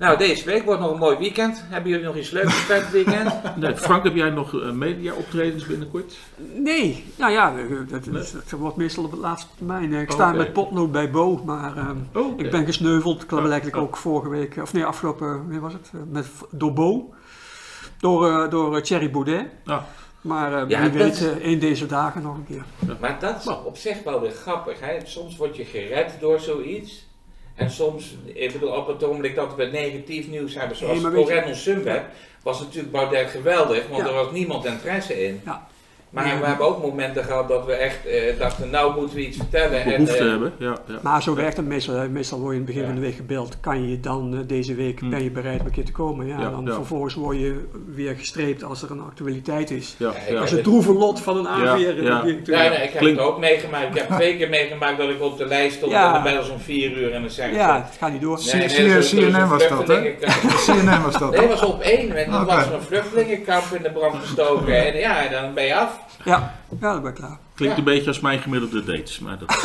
Nou, deze week wordt nog een mooi weekend. Hebben jullie nog iets leuks het weekend? (laughs) Nee, Frank, heb jij nog eh, media-optredens binnenkort? Nee, nou ja, eh, dat, dat, dat wordt meestal op het laatste termijn. Ik sta Oké. met potlood bij Bo, maar ehm, Oh, ik ben gesneuveld. Ja, Blijkbaar ja. ook vorige week, of nee, afgelopen, wanneer was het? Eh, Met, door Bo. Door, eh, door eh, Thierry Baudet. Ah. Maar eh, Ja, wie weet, eh, één deze dagen nog een keer. Maar dat is op zich wel weer grappig. Hè? Soms word je gered door zoiets. En soms, ik bedoel, op het ogenblik dat we negatief nieuws hebben, zoals je- Corendon Sunweb, was natuurlijk Baudet geweldig, want Ja. er was niemand interesse in. Ja. Maar Ja. we hebben ook momenten gehad dat we echt eh, dachten, nou moeten we iets vertellen. Behoefte en, eh, hebben, ja. ja. Maar zo werkt het meestal. hè. Meestal word je in het begin Ja. van de week gebeld. Kan je dan eh, deze week, Hm. ben je bereid om een keer te komen? Ja, Ja, dan ja. vervolgens word je weer gestreept als er een actualiteit is. ja. Als het droeve lot van een aanveer. ja. Nee, nee, ik heb het ook meegemaakt. Ik heb (laughs) twee keer meegemaakt dat ik op de lijst stond Ja. en dan bellen ze om vier uur en dan zeg ik... Ja, het gaat niet door. nee, dat dat CNN was dat, hè? CNN (laughs) was dat. Nee, dat was op één. En dan Oké. was er een vluchtelingenkamp in de brand gestoken. (laughs) En ja, dan ben je af. Ja, ja, dan ben ik klaar. Klinkt Ja. een beetje als mijn gemiddelde dates, maar dat... (laughs)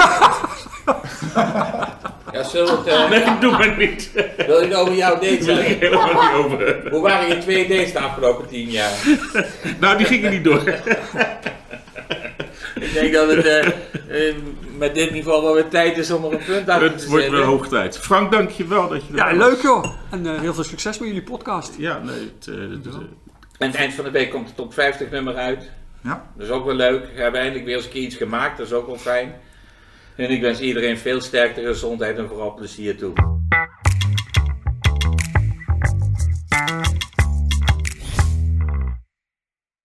Ja, zullen we het, eh, Nee, doe maar niet. Wil je het over jouw date Daar wil ik helemaal niet over hebben. Hoe waren je twee dates de afgelopen tien jaar? (laughs) Nou, die gingen niet door. (laughs) Ik denk dat het eh, eh, met dit niveau wel weer tijd is om er een punt aan te Het wordt zetten. weer hoog tijd. Frank, dank je wel dat je Ja, erbij was. leuk joh. En eh, heel veel succes met jullie podcast. Ja, nee, het, eh, het, eh, En het eind van de week komt de top 50 nummer uit. Ja. Dat is ook wel leuk. We hebben eindelijk weer eens een keer iets gemaakt. Dat is ook wel fijn. En ik wens iedereen veel sterkte, gezondheid en vooral plezier toe.